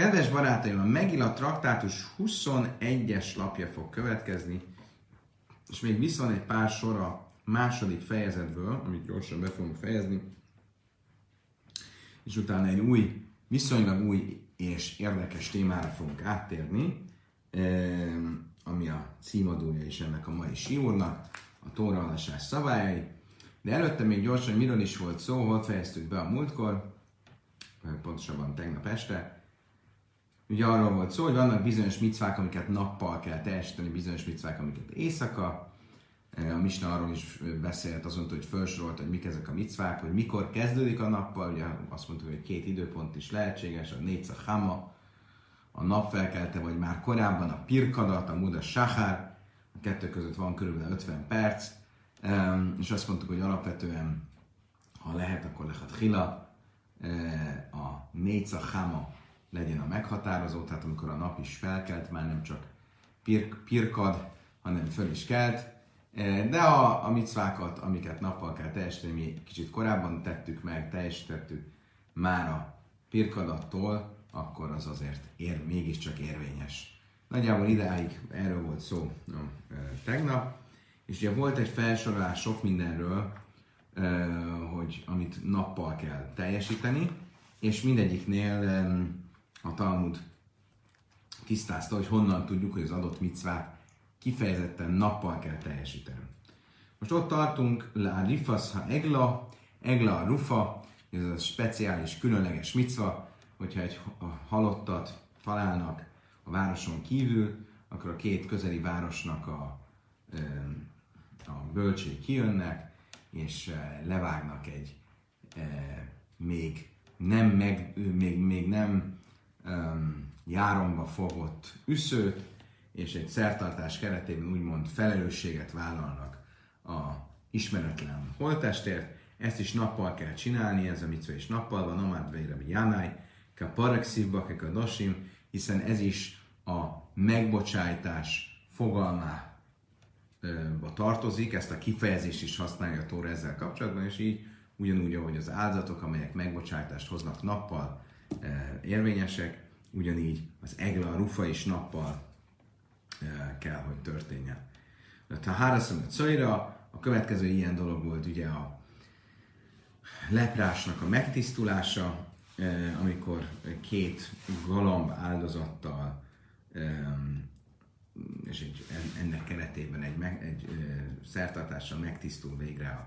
Kedves barátaim, a Megila traktátus 21-es lapja fog következni, és még viszont egy pár a második fejezetből, amit gyorsan be fogunk fejezni, és utána egy új, viszonylag új és érdekes témára fogunk áttérni, ami a címadója is ennek a mai siúrnak, a tórahalásás szabályai. De előtte még gyorsan, miről is volt szó, hol fejeztük be a múltkor, pontosabban tegnap este, Ugye arról volt szó, hogy vannak bizonyos micvák, amiket nappal kell teljesíteni, bizonyos micvák, amiket éjszaka. A Misna arról is beszélt, azon, hogy felsorolt, hogy mik ezek a micvák, hogy mikor kezdődik a nappal, ugye azt mondtuk, hogy két időpont is lehetséges, a négy hama, a napfelkelte, vagy már korábban a pirkadat, a muda sahár, a kettő között van körülbelül 50 perc, és azt mondtuk, hogy alapvetően, ha lehet, akkor lehet hila, a négy hama legyen a meghatározó, tehát amikor a nap is felkelt, már nem csak pir- pirkad, hanem föl is kelt. E, de a, a micvákat, amiket nappal kell teljesíteni, mi kicsit korábban tettük meg, teljesítettük már a pirkadattól, akkor az azért ér, mégiscsak érvényes. Nagyjából idáig erről volt szó no, e, tegnap, és ugye volt egy felsorolás sok mindenről, e, hogy amit nappal kell teljesíteni, és mindegyiknél a Talmud tisztázta, hogy honnan tudjuk, hogy az adott micvát kifejezetten nappal kell teljesíteni. Most ott tartunk, la rifas ha egla, egla a rufa, ez a speciális, különleges micva, hogyha egy halottat találnak a városon kívül, akkor a két közeli városnak a, a bölcsé kijönnek, és levágnak egy még nem, meg, még, még nem járomba fogott üszőt, és egy szertartás keretében úgymond felelősséget vállalnak a ismeretlen holtestért. Ezt is nappal kell csinálni, ez a micva is nappal van, Amad Veirabi Jánáj, a Paraxivba, a Dosim, hiszen ez is a megbocsájtás fogalmába tartozik, ezt a kifejezést is használja a Tóra ezzel kapcsolatban, és így ugyanúgy, ahogy az áldozatok, amelyek megbocsájtást hoznak nappal, érvényesek, ugyanígy az egla, a rufa is nappal eh, kell, hogy történjen. De ha háraszom a cajra, a következő ilyen dolog volt ugye a leprásnak a megtisztulása, eh, amikor két galamb áldozattal és egy, ennek keretében egy, egy szertartással megtisztul végre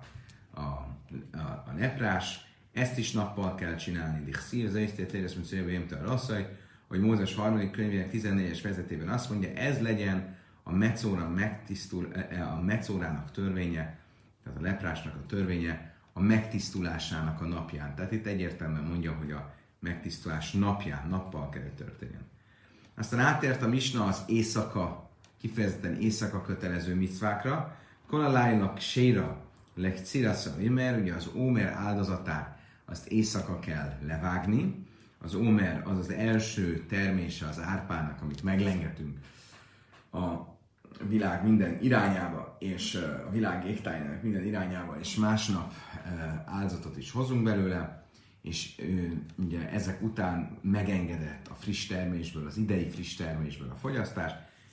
a, a, a, a leprás, ezt is nappal kell csinálni. Dichszír, az Eisztét érez, mint jöjjön a rasszaj, hogy Mózes harmadik könyvének 14-es vezetében azt mondja, ez legyen a mecóra megtisztul, e, e, a mecórának törvénye, tehát a leprásnak a törvénye, a megtisztulásának a napján. Tehát itt egyértelműen mondja, hogy a megtisztulás napján, nappal kell, hogy történjen. Aztán átért a Misna az éjszaka, kifejezetten éjszaka kötelező micvákra, Kolalájlak séra, legcirasza mert ugye az Ómer áldozatát azt éjszaka kell levágni. Az ómer az az első termése az árpának, amit meglengetünk a világ minden irányába, és a világ égtájának minden irányába, és másnap áldozatot is hozunk belőle, és ugye ezek után megengedett a friss termésből, az idei friss termésből a fogyasztás,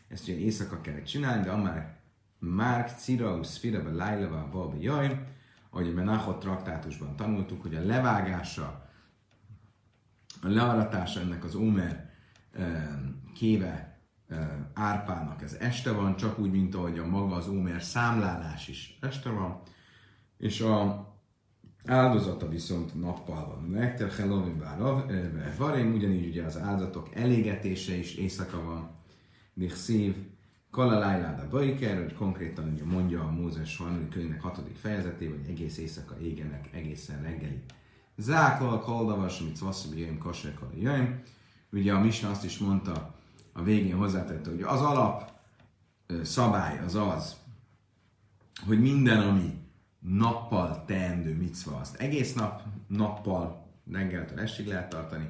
ezt ugye éjszaka kell csinálni, de amár Márk Ciraus Firebe Lájleva Valbi Jaj, ahogy a Menachot traktátusban tanultuk, hogy a levágása, a learatása ennek az Ómer kéve árpának ez este van, csak úgy, mint ahogy a maga az Ómer számlálás is este van, és a áldozata viszont nappal van. Nekter Helovin Varim, ugyanígy ugye az áldozatok elégetése is éjszaka van. Szív, Kala Lájláda Baiker, hogy konkrétan ugye mondja a Mózes harmadik könyvnek hatodik fejezetében, hogy egész éjszaka égenek egészen reggeli. Záklal kaldavas, amit szvasszabi jöjjön, kasekal jöjjön. Ugye a Misna azt is mondta, a végén hozzátette, hogy az alap szabály az az, hogy minden, ami nappal teendő micva, azt egész nap, nappal, reggeltől estig lehet tartani.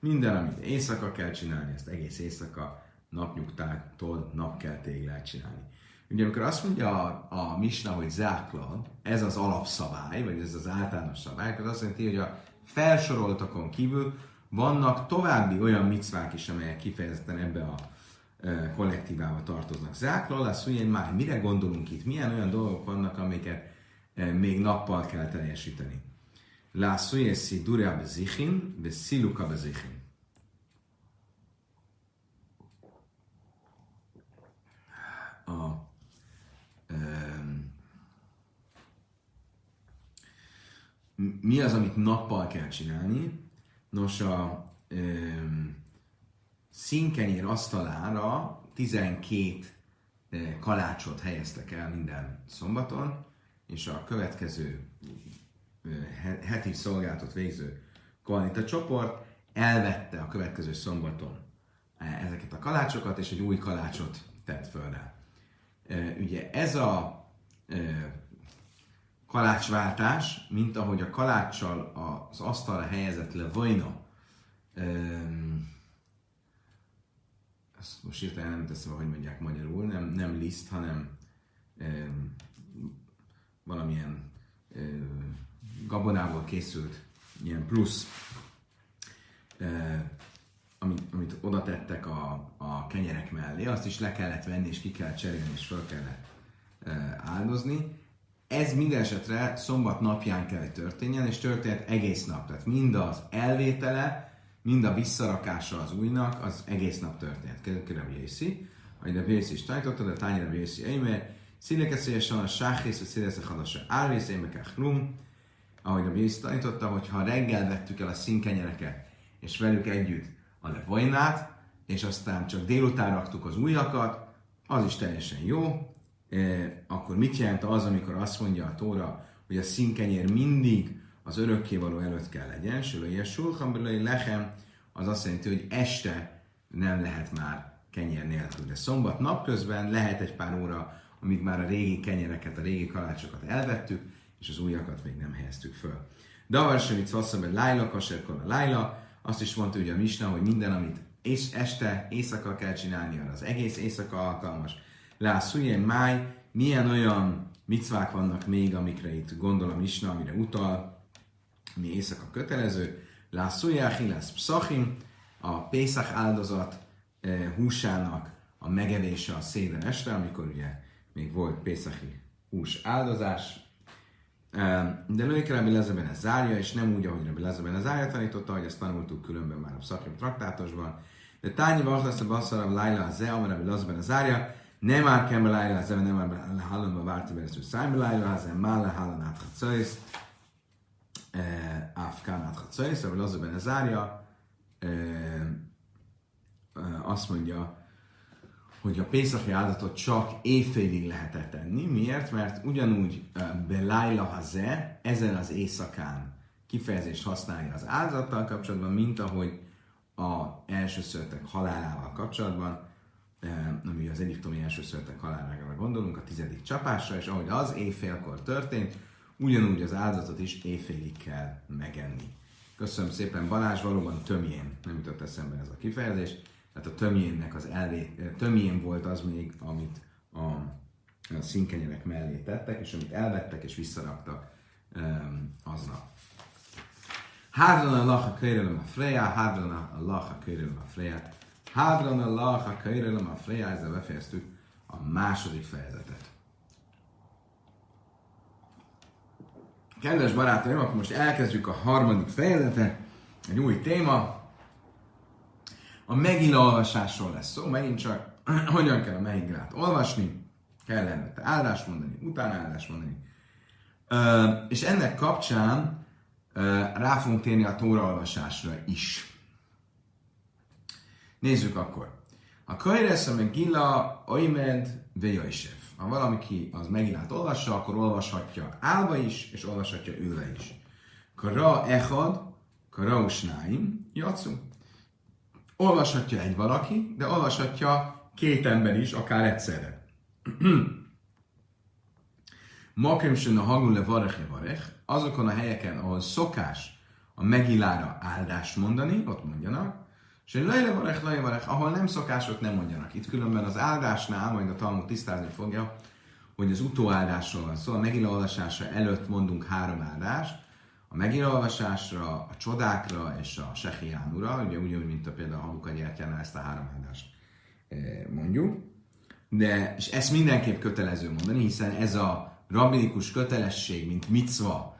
Minden, amit éjszaka kell csinálni, ezt egész éjszaka napnyugtától napkeltéig lehet csinálni. Ugye amikor azt mondja a, a Misna, hogy záklal, ez az alapszabály, vagy ez az általános szabály, az azt jelenti, hogy a felsoroltakon kívül vannak további olyan micvák is, amelyek kifejezetten ebbe a e, kollektívába tartoznak. Zákról lesz, hogy már mire gondolunk itt, milyen olyan dolgok vannak, amiket e, még nappal kell teljesíteni. Lászújé szidúrja bezichin, ve sziluka bezichin. A, um, mi az, amit nappal kell csinálni? Nos, a um, színkenyér asztalára 12 kalácsot helyeztek el minden szombaton, és a következő heti szolgálatot végző koalita csoport elvette a következő szombaton ezeket a kalácsokat, és egy új kalácsot tett föl rá. Ugye ez a kalácsváltás, mint ahogy a kaláccsal az asztalra helyezett le vajna, ezt most írtam, nem teszem, hogy mondják magyarul, nem, nem liszt, hanem valamilyen gabonából készült ilyen plusz, amit, amit oda tettek a, a kenyerek mellé, azt is le kellett venni, és ki kell cserélni, és fel kellett eh, áldozni. Ez minden esetre szombat napján kell, hogy történjen, és történt egész nap. Tehát mind az elvétele, mind a visszarakása az újnak, az egész nap történt. Kérem, Jészi, ahogy a Vészi is tanította, de tányira Vészi, Eime, színekeszélyesen a sáhész, a színeszek hadasa, árvész, émekek, rum, ahogy a Bíz tanította, hogy ha reggel vettük el a színkenyereket, és velük együtt a levojnát, és aztán csak délután raktuk az újakat, az is teljesen jó. E, akkor mit jelent az, amikor azt mondja a Tóra, hogy a színkenyér mindig az örökkévaló előtt kell legyen, Sülője Sulchan Lechem, az azt jelenti, hogy este nem lehet már kenyér nélkül. De szombat napközben lehet egy pár óra, amíg már a régi kenyereket, a régi kalácsokat elvettük, és az újakat még nem helyeztük föl. Davar sem itt vasszam, Lájla, Kaserkon a Lájla, azt is mondta ugye a Misna, hogy minden, amit és este, éjszaka kell csinálni, arra az egész éjszaka alkalmas. Lászújén máj, milyen olyan micvák vannak még, amikre itt gondol a Misna, amire utal, mi éjszaka kötelező. Lászújáhi, lesz pszachim, a Pészak áldozat eh, húsának a megevése a széden este, amikor ugye még volt Pészachi hús áldozás, de lőjük Rabbi Lezeben ez zárja, és nem úgy, ahogy Rabbi Lezeben ez zárja tanította, hogy ezt tanultuk különben már a szakim traktátosban. De tányi lesz a basszarabb Laila a Zea, Rabbi Lezeben ez zárja, nem már kell be Laila az nem már hallomba várti veresző szájba Laila, az már le hallan áthatszajsz, Afkán áthatszajsz, Rabbi Lezeben ez zárja, azt mondja, hogy a Pészaki áldatot csak éjfélig lehetett tenni. Miért? Mert ugyanúgy Belájla Haze ezen az éjszakán kifejezést használja az áldozattal kapcsolatban, mint ahogy a elsőszörtek halálával kapcsolatban, ami az egyiptomi elsőszörtek halálára gondolunk, a tizedik csapásra, és ahogy az éjfélkor történt, ugyanúgy az áldozatot is éjfélig kell megenni. Köszönöm szépen Balázs, valóban tömjén nem jutott eszembe ez a kifejezés tehát a tömjénnek az elvét, tömjén volt az még, amit a, a színkenyerek mellé tettek, és amit elvettek és visszaraktak um, aznap. Hádran a lacha köyrelem a freja, hádran a lacha köyrelem a freja, hádran a lacha köyrelem a freja, ezzel befejeztük a második fejezetet. Kedves barátaim, akkor most elkezdjük a harmadik fejezetet, egy új téma, a Megilla olvasásról lesz szó, megint csak hogyan kell a Megillát olvasni, kell előtte áldást mondani, utána áldást mondani. Uh, és ennek kapcsán uh, rá fogunk térni a Tóra olvasásra is. Nézzük akkor. A Kajresz a Megilla Oimed Vejajsef. Ha valaki az Megillát olvassa, akkor olvashatja állva is, és olvashatja ülve is. Kara Echad, Kara Usnáim, Jatszunk olvashatja egy valaki, de olvashatja két ember is, akár egyszerre. Makrim a hagul le varech. Azokon a helyeken, ahol szokás a megillára áldást mondani, ott mondjanak, és egy lejle varech, lejle varech, ahol nem szokás, ott nem mondjanak. Itt különben az áldásnál, majd a Talmud tisztázni fogja, hogy az utóáldásról van szó, szóval a megilla olvasása előtt mondunk három áldást, a megírolvasásra, a csodákra és a sehiánura, ugye ugyanúgy, mint a például a Hanuka gyertyánál ezt a három áldást mondjuk. De, és ezt mindenképp kötelező mondani, hiszen ez a rabinikus kötelesség, mint micva,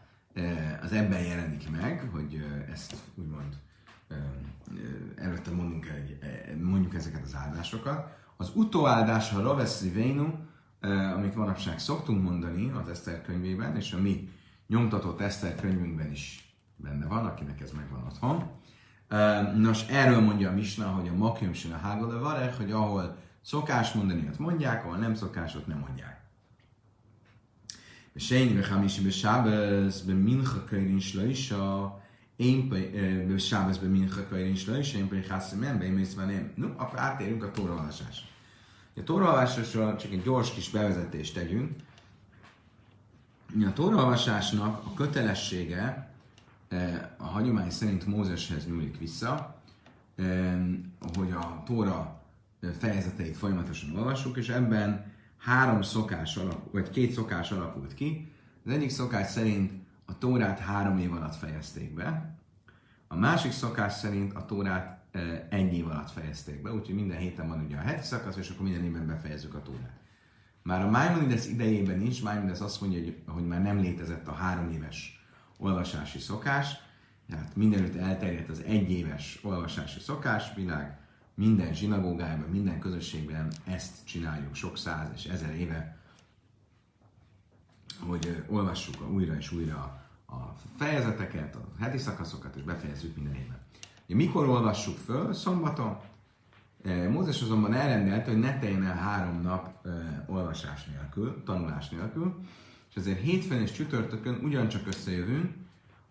az ebben jelenik meg, hogy ezt úgymond előtte mondunk, mondjuk ezeket az áldásokat. Az utóáldás, a Raveszi Vénu, amit manapság szoktunk mondani az Eszter könyvében, és a mi nyomtatott Eszter könyvünkben is benne van, akinek ez megvan otthon. Nos, erről mondja a Misna, hogy a makjum a hágol varech, hogy ahol szokás mondani, ott mondják, ahol nem szokás, ott nem mondják. Sein be hamishi be Shabbos be mincha kairin shloisha én be Shabbos be mincha kairin shloisha én pedig haszimem be imészvanem. No, akkor átérünk a tóraolvasásra. A tóraolvasásról csak egy gyors kis bevezetést tegyünk. A tóraolvasásnak a kötelessége a hagyomány szerint Mózeshez nyúlik vissza, hogy a Tóra fejezeteit folyamatosan olvassuk, és ebben három szokás alakul, vagy két szokás alakult ki. Az egyik szokás szerint a Tórát három év alatt fejezték be, a másik szokás szerint a Tórát egy év alatt fejezték be, úgyhogy minden héten van ugye a heti szakasz, és akkor minden évben befejezzük a Tórát. Már a Maimonides idejében is, Maimonides azt mondja, hogy, hogy már nem létezett a három éves olvasási szokás, tehát mindenütt elterjedt az egyéves olvasási szokás, világ minden zsinagógájában, minden közösségben ezt csináljuk sok száz és ezer éve, hogy olvassuk újra és újra a fejezeteket, a heti szakaszokat, és befejezzük minden évben. Mikor olvassuk föl? Szombaton. Mózes azonban elrendelte, hogy ne teljen el három nap olvasás nélkül, tanulás nélkül, és ezért hétfőn és csütörtökön ugyancsak összejövünk,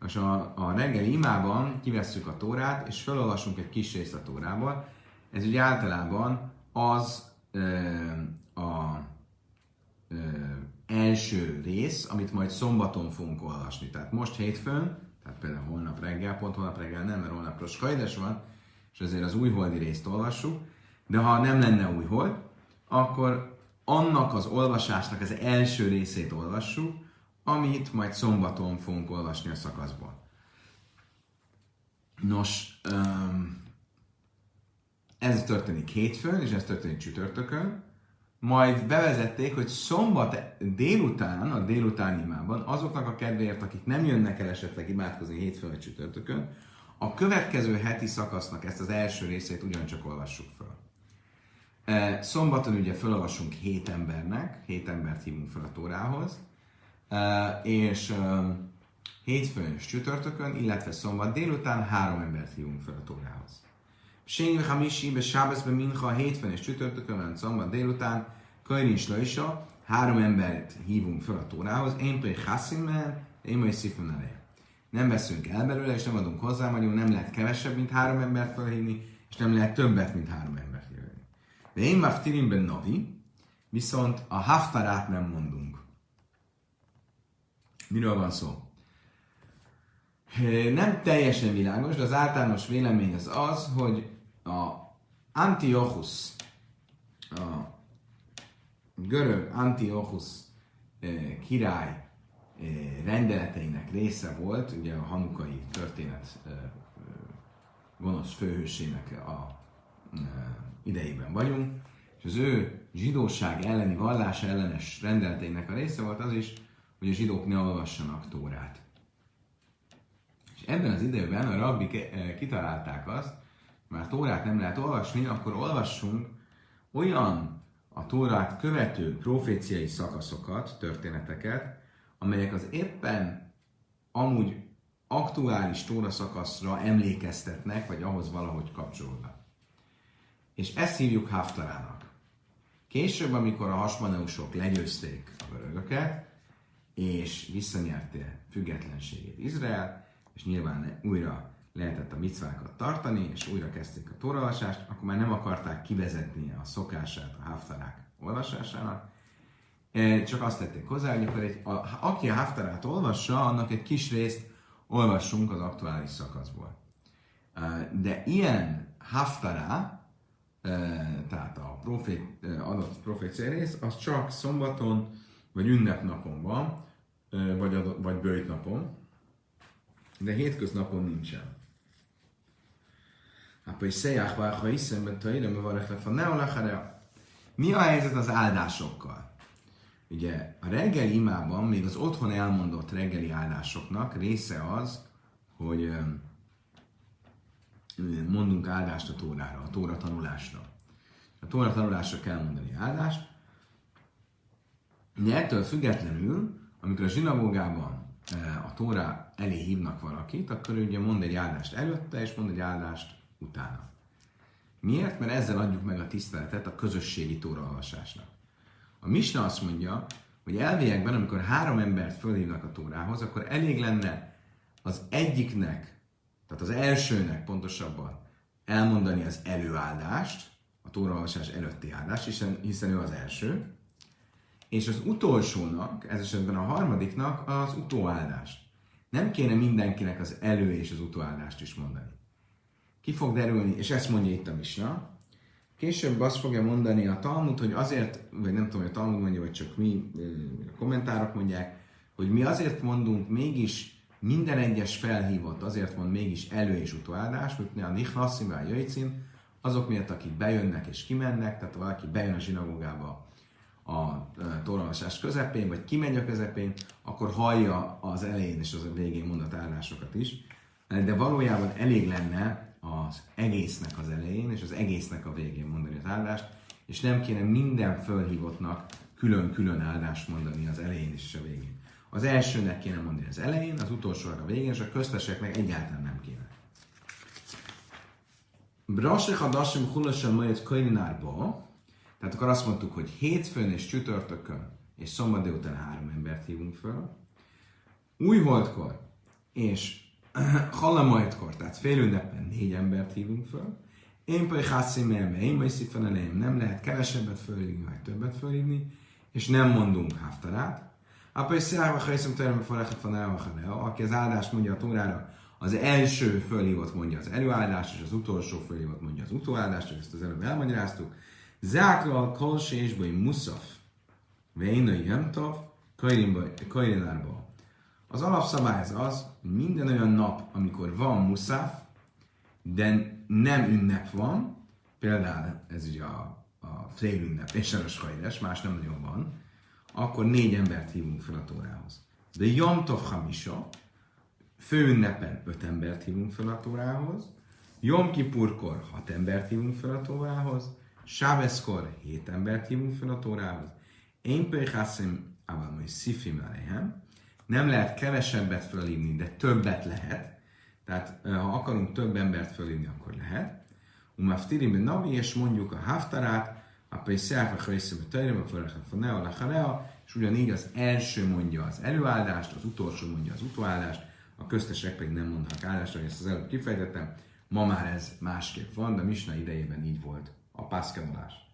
és a, a reggeli imában kivesszük a tórát, és felolvasunk egy kis részt a tórából, ez ugye általában az ö, a ö, első rész, amit majd szombaton fogunk olvasni. Tehát most hétfőn, tehát például holnap reggel, pont holnap reggel nem, mert holnap Roskajdes van, és ezért az újholdi részt olvassuk, de ha nem lenne újhold, akkor annak az olvasásnak az első részét olvassuk, amit majd szombaton fogunk olvasni a szakaszból. Nos, ez történik hétfőn, és ez történik csütörtökön, majd bevezették, hogy szombat délután, a délutáni imában, azoknak a kedvéért, akik nem jönnek el esetleg imádkozni hétfőn vagy csütörtökön, a következő heti szakasznak ezt az első részét ugyancsak olvassuk föl. Szombaton ugye felolvasunk hét embernek, hét embert hívunk fel a Tórához, és hétfőn és csütörtökön, illetve szombat délután három embert hívunk fel a Tórához. Sény Hamisi, be Sábesz, be Mincha, hétfőn és csütörtökön, mert szombat délután, Kajrin Slajsa, három embert hívunk fel a Tórához, én pedig Hassimen, én majd Szifon eleje. Nem veszünk el belőle, és nem adunk hozzá, magyarul nem lehet kevesebb, mint három embert felhívni, és nem lehet többet, mint három embert hívni. De én már Tirimben Navi, viszont a haftarát nem mondunk. Miről van szó? Nem teljesen világos, de az általános vélemény az az, hogy a Antiochus, a görög Antiochus eh, király rendeleteinek része volt, ugye a hanukai történet gonosz főhősének a idejében vagyunk, és az ő zsidóság elleni, vallás ellenes rendeleteinek a része volt az is, hogy a zsidók ne olvassanak Tórát. És ebben az időben a rabbi kitalálták azt, már Tórát nem lehet olvasni, akkor olvassunk olyan a Tórát követő proféciai szakaszokat, történeteket, amelyek az éppen amúgy aktuális Tóra szakaszra emlékeztetnek, vagy ahhoz valahogy kapcsolódnak. És ezt hívjuk Haftarának. Később, amikor a hasmaneusok legyőzték a görögöket, és visszanyerte függetlenségét Izrael, és nyilván újra lehetett a micvákat tartani, és újra kezdték a tóraolvasást, akkor már nem akarták kivezetni a szokását a haftarák olvasásának, csak azt tették hozzá, hogy akkor egy, a, aki a haftarát olvassa, annak egy kis részt olvassunk az aktuális szakaszból. E, de ilyen haftará, e, tehát a profét, adott profécia rész, az csak szombaton, vagy ünnepnapon van, vagy, adott, vagy bőjtnapon, de hétköznapon nincsen. Hát is szeják ha hiszem, ide varek lefa neolacharea. Mi a helyzet az áldásokkal? Ugye a reggeli imában, még az otthon elmondott reggeli áldásoknak része az, hogy mondunk áldást a tórára, a tóra tanulásra. A tóra tanulásra kell mondani áldást. De ettől függetlenül, amikor a zsinagógában a tóra elé hívnak valakit, akkor ugye mond egy áldást előtte, és mond egy áldást utána. Miért? Mert ezzel adjuk meg a tiszteletet a közösségi tóraolvasásnak. A Misna azt mondja, hogy elviekben, amikor három embert fölhívnak a tórához, akkor elég lenne az egyiknek, tehát az elsőnek pontosabban elmondani az előáldást, a tóraolvasás előtti áldást, hiszen, hiszen ő az első, és az utolsónak, ez esetben a harmadiknak az utóáldást. Nem kéne mindenkinek az elő és az utóáldást is mondani. Ki fog derülni, és ezt mondja itt a Misna, Később azt fogja mondani a Talmud, hogy azért, vagy nem tudom, hogy a Talmud mondja, vagy csak mi a kommentárok mondják, hogy mi azért mondunk mégis minden egyes felhívott, azért mond mégis elő- és utóáldás, mint a Nichlasszim, a Jöjcin, azok miatt, akik bejönnek és kimennek, tehát valaki bejön a zsinagógába a torolvasás közepén, vagy kimegy a közepén, akkor hallja az elején és az a végén mondat áldásokat is. De valójában elég lenne az egésznek az elején, és az egésznek a végén mondani az áldást, és nem kéne minden fölhívottnak külön-külön áldást mondani az elején és a végén. Az elsőnek kéne mondani az elején, az utolsóra a végén, és a közteseknek egyáltalán nem kéne. Brasek a dasim hullasan majd könyvnárba, tehát akkor azt mondtuk, hogy hétfőn és csütörtökön és szombat délután három embert hívunk föl. Újholdkor és Halamajtkor, tehát fél ünnepen négy embert hívunk föl. Én pedig hászimélme, én majd szifenelém, nem lehet kevesebbet fölhívni, vagy többet fölhívni, és nem mondunk. Apa is szállva hajszom terem falechet van elvahanea, aki az áldást mondja a tórára, az első fölhívott mondja az előáldást, és az utolsó fölhívott mondja az utóáldást, ezt az előbb elmagyaráztuk. Zákral kolsésből muszaf, Véna Jemtov, Kajrinárba. Az alapszabály az az, minden olyan nap, amikor van muszáf, de nem ünnep van, például ez ugye a, a fél ünnep és a Hajdes, más nem nagyon van, akkor négy embert hívunk fel a Tórához. De Yom Tov Hamisa, főünnepen öt embert hívunk fel a Tórához, Yom Kippurkor hat embert hívunk fel a Tórához, Sábeszkor hét embert hívunk fel a Tórához, Én Péhászim, Aval Majd Szifim Alehem, nem lehet kevesebbet fölhívni, de többet lehet. Tehát ha akarunk több embert fölhívni, akkor lehet. Umaftirim ben navi, és mondjuk a haftarát, a Pesach, a Chayszem, a Tajrim, a Farach, a Fanea, a Chalea, és ugyanígy az első mondja az előáldást, az utolsó mondja az utóáldást, a köztesek pedig nem mondnak áldást, hogy ezt az előbb kifejtettem. Ma már ez másképp van, de Misna idejében így volt a pászkedolás.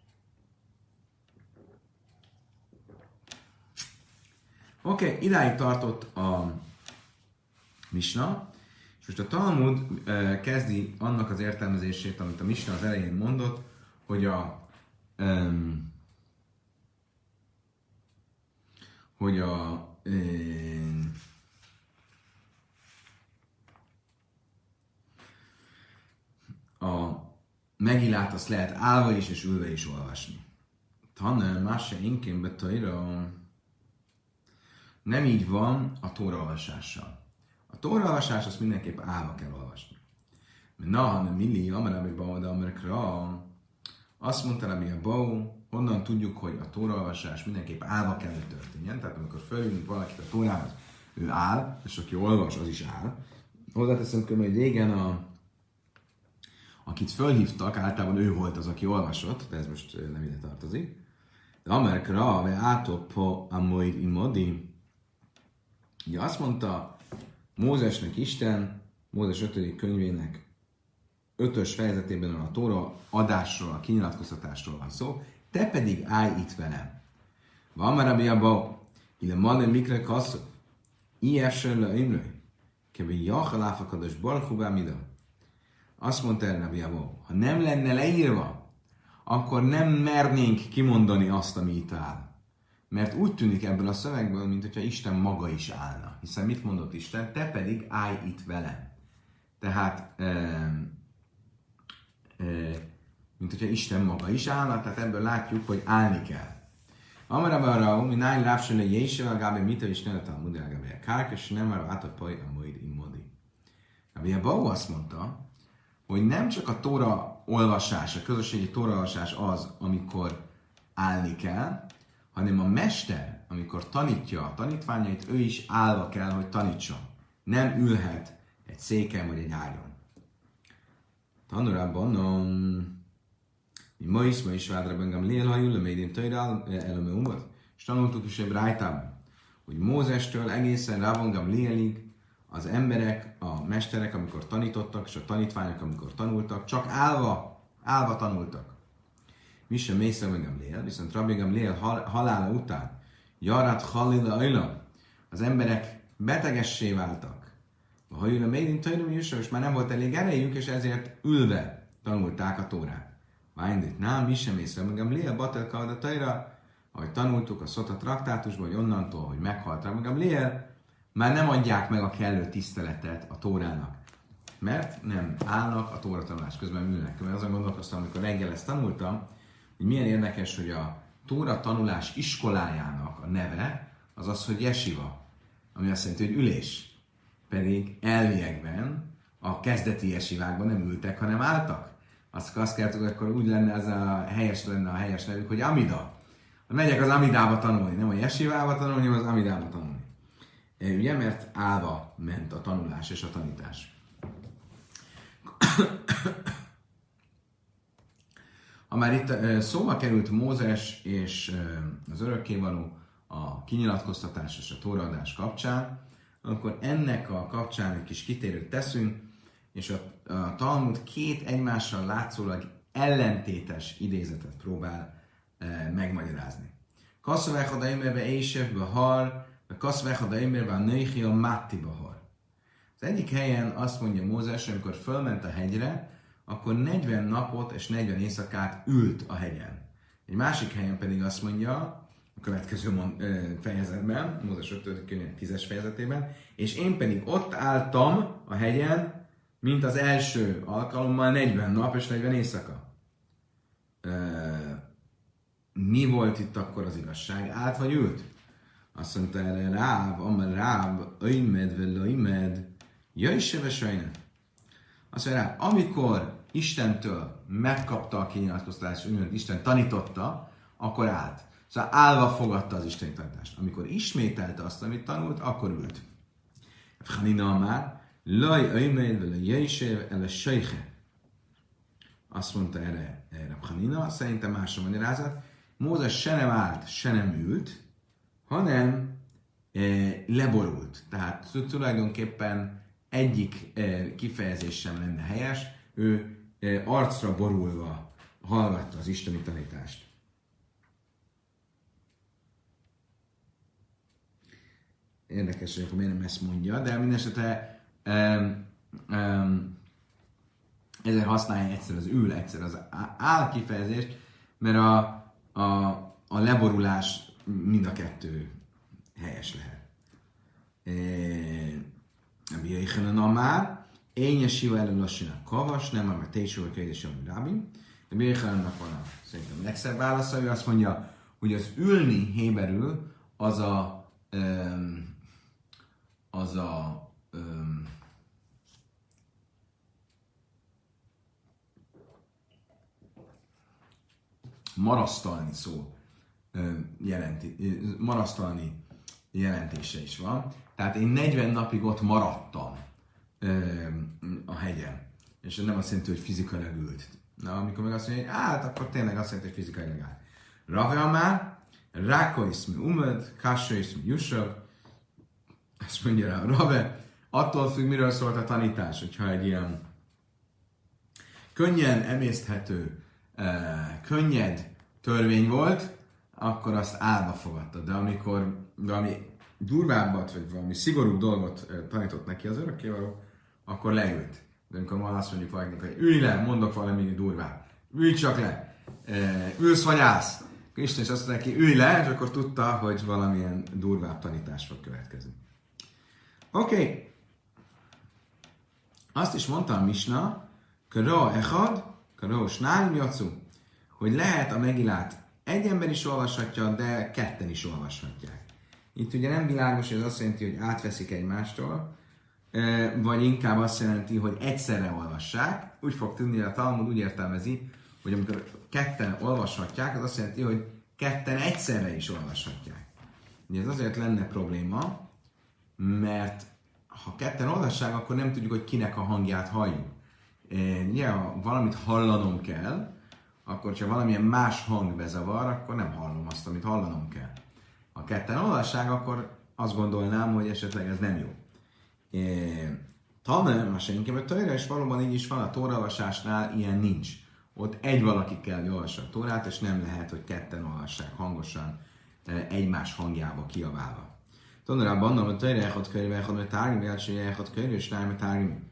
Oké, okay, idáig tartott a Misna, és most a Talmud uh, kezdi annak az értelmezését, amit a Misna az elején mondott, hogy a um, hogy a um, a megillát azt lehet állva is és ülve is olvasni. Tanne, más se inként betajra, nem így van a tóraolvasással. A tóraolvasás azt mindenképp állva kell olvasni. Na, hanem milli, amarabi baoda, amerikra, azt mondta Rabbi a Bau, honnan tudjuk, hogy a tóraolvasás mindenképp állva kell, hogy történjen. Tehát amikor följönünk valakit a tórához, ő áll, és aki olvas, az is áll. Hozzáteszem, hogy régen a, akit fölhívtak, általában ő volt az, aki olvasott, de ez most nem ide tartozik. De Amerikra, vagy átopo amoid imodi, Ugye azt mondta Mózesnek Isten, Mózes 5. könyvének 5 fejezetében a Tóra adásról, a kinyilatkoztatásról van szó, te pedig állj itt velem. Van már a abba, ille manem mikre kasszó, ilyesen le imlő, kevén jachaláfakados barkubá mida. Azt mondta erre Rabbi ha nem lenne leírva, akkor nem mernénk kimondani azt, ami itt áll. Mert úgy tűnik ebből a szövegből, mint hogyha Isten maga is állna. Hiszen mit mondott Isten? Te pedig állj itt velem. Tehát, e, e, mint hogyha Isten maga is állna, tehát ebből látjuk, hogy állni kell. Amara arra, mi náj lápsele jésével, gábe mita is nelet a mudel gábe a kárk, és nem arra átapaj a majd immodi. Gábe a Bau azt mondta, hogy nem csak a tóra olvasás, a közösségi tóra olvasás az, amikor állni kell, hanem a mester, amikor tanítja a tanítványait, ő is állva kell, hogy tanítson. Nem ülhet egy széken vagy egy ágyon. Tanulában, mi ma is, ma is vádra bengem lélhajul, lemédén tajrál, eleme umat, és tanultuk is egy rájtában, hogy Mózestől egészen Rávongam lélig az emberek, a mesterek, amikor tanítottak, és a tanítványok, amikor tanultak, csak állva, állva tanultak. Mi sem mészre meg lél, viszont Rabbi Gamliel hal, halála után Jarat Halila Ajla, az emberek betegessé váltak. A hajúra Médin Tajnum és már nem volt elég erejük, és ezért ülve tanulták a Tórát. Vájndit nem, mi sem észre, meg Lél Batelka a Tajra, ahogy tanultuk a Szota traktátusban, hogy onnantól, hogy meghalt Rabbi Lél, már nem adják meg a kellő tiszteletet a Tórának. Mert nem állnak a Tóra tanulás közben ülnek. Mert azon gondolkoztam, amikor reggel ezt tanultam, hogy milyen érdekes, hogy a Tóra tanulás iskolájának a neve az az, hogy jesiva, ami azt jelenti, hogy ülés. Pedig elviekben a kezdeti jesivákban nem ültek, hanem álltak. Azt, azt kellett, hogy akkor úgy lenne, ez a helyes lenne a helyes nevük, hogy Amida. Megyek az Amidába tanulni, nem a jesivába tanulni, hanem az Amidába tanulni. E, ugye, mert állva ment a tanulás és a tanítás. Ha már itt szóba került Mózes és az örökkévaló a kinyilatkoztatás és a tóraadás kapcsán, akkor ennek a kapcsán egy kis kitérőt teszünk, és a, a Talmud két egymással látszólag ellentétes idézetet próbál megmagyarázni. Kasszavech a émerbe ésev har, kasszavech a a nőhi a mátti har. Az egyik helyen azt mondja Mózes, amikor fölment a hegyre, akkor 40 napot és 40 éjszakát ült a hegyen. Egy másik helyen pedig azt mondja, a következő fejezetben, Mózes 5. könyv 10-es fejezetében, és én pedig ott álltam a hegyen, mint az első alkalommal 40 nap és 40 éjszaka. Mi volt itt akkor az igazság? Állt vagy ült? Azt mondta erre Ráb, amel Ráb, öjmed, vele öjmed, jöjj se azt mondja, amikor Istentől megkapta a kinyilatkoztatást, úgymond Isten tanította, akkor állt. Szóval állva fogadta az Isten tanítást. Amikor ismételte azt, amit tanult, akkor ült. Hanina már, laj öjmeid vele jöjsév ele sejhe. Azt mondta erre, erre Hanina, szerintem másra magyarázat. Mózes se nem állt, se nem ült, hanem e, leborult. Tehát tulajdonképpen egyik eh, kifejezés sem lenne helyes, ő eh, arcra borulva hallgatta az isteni tanítást. Érdekes, hogy akkor miért nem ezt mondja, de mindesetre um, um, ezért használja egyszer az ül, egyszer az áll kifejezést, mert a, a, a leborulás mind a kettő helyes lehet. E, Rabbi Yechanan Amár, én yeshiva elő lassinak kavas, nem a téső vagy kérdés, ami Rabbi. Rabbi Yechanannak van a szerintem legszebb válasza, ő azt mondja, hogy az ülni héberül az a um, az a um, marasztalni szó jelenti, marasztalni jelentése is van. Tehát én 40 napig ott maradtam ö, a hegyen. És nem azt jelenti, hogy fizikailag ült. Na, amikor meg azt mondja, hogy hát, akkor tényleg azt jelenti, hogy fizikailag állt. Rave már, Ráko iszmi umed, Kassa iszmi Jusav, azt mondja rá, Rave, attól függ, miről szólt a tanítás, hogyha egy ilyen könnyen emészthető, könnyed törvény volt, akkor azt állva fogadta. De amikor valami durvábbat, vagy valami szigorúbb dolgot tanított neki az örökkévaló, akkor leült. De amikor ma azt mondjuk valakinek, hogy ülj le, mondok valami durvát, ülj csak le, ülsz vagy állsz, Isten is azt mondta neki, ülj le, és akkor tudta, hogy valamilyen durvább tanítás fog következni. Oké. Okay. Azt is mondta a Misna, Kro echad, snál jacu, hogy lehet a megilát egy ember is olvashatja, de ketten is olvashatják. Itt ugye nem világos, hogy ez azt jelenti, hogy átveszik egymástól, vagy inkább azt jelenti, hogy egyszerre olvassák. Úgy fog hogy a Talmud úgy értelmezi, hogy amikor ketten olvashatják, az azt jelenti, hogy ketten egyszerre is olvashatják. Ugye ez azért lenne probléma, mert ha ketten olvassák, akkor nem tudjuk, hogy kinek a hangját halljuk. Ugye, ha valamit hallanom kell, akkor ha valamilyen más hang bezavar, akkor nem hallom azt, amit hallanom kell. Ha ketten olvassák, akkor azt gondolnám, hogy esetleg ez nem jó. Talán más inkább a Tóra, és valóban így is van, a tóraolvasásnál ilyen nincs. Ott egy valaki kell, hogy olvassa a tórát, és nem lehet, hogy ketten olvassák hangosan egymás hangjába kiabálva. Abban, hogy Tóra echad könyve, tárgim, első echad könyve, és nem tárgim.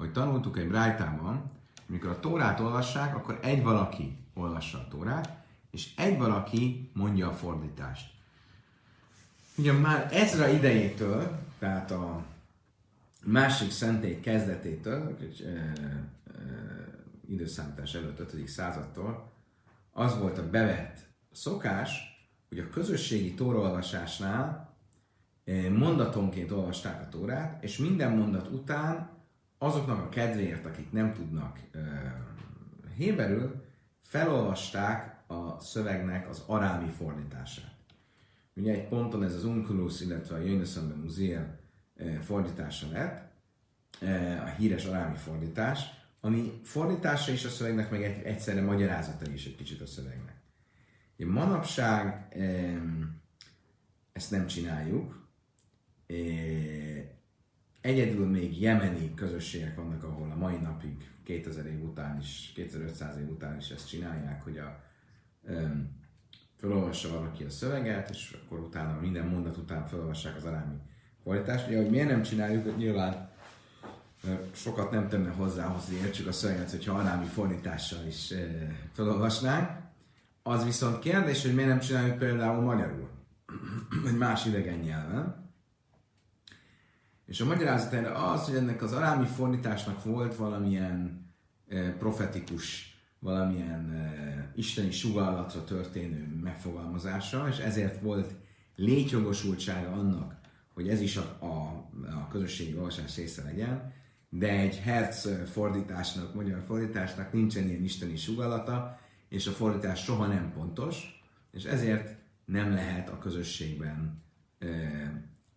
Hogy tanultuk egy brájtában, amikor a tórát olvassák, akkor egy valaki olvassa a tórát, és egy valaki mondja a fordítást. Ugye már Ezra idejétől, tehát a másik szentély kezdetétől, e, e, időszámítás előtt 5. századtól, az volt a bevett szokás, hogy a közösségi tóraolvasásnál mondatonként olvasták a tórát, és minden mondat után azoknak a kedvéért, akik nem tudnak e, héberül, felolvasták a szövegnek az arámi fordítását. Ugye egy ponton ez az Unculus, illetve a Jönnöszönben Muziel eh, fordítása lett, a híres arámi fordítás, ami fordítása is a szövegnek, meg egy, egyszerre magyarázata is egy kicsit a szövegnek. Ugye manapság ezt nem csináljuk, egyedül még jemeni közösségek vannak, ahol a mai napig 2000 év után is, 2500 év után is ezt csinálják, hogy a felolvassa valaki a szöveget, és akkor utána minden mondat után felolvassák az arámi fordítást. Ugye, hogy miért nem csináljuk, nyilván sokat nem tenne hozzá, hogy értsük a szöveget, hogyha arámi fordítással is felolvasnánk. Az viszont kérdés, hogy miért nem csináljuk például magyarul, vagy más idegen nyelven. És a magyarázat erre az, hogy ennek az arámi fordításnak volt valamilyen profetikus valamilyen uh, isteni sugallatra történő megfogalmazása, és ezért volt létjogosultsága annak, hogy ez is a, a, a közösségi olvasás része legyen, de egy herc fordításnak, magyar fordításnak nincsen ilyen isteni sugallata, és a fordítás soha nem pontos, és ezért nem lehet a közösségben,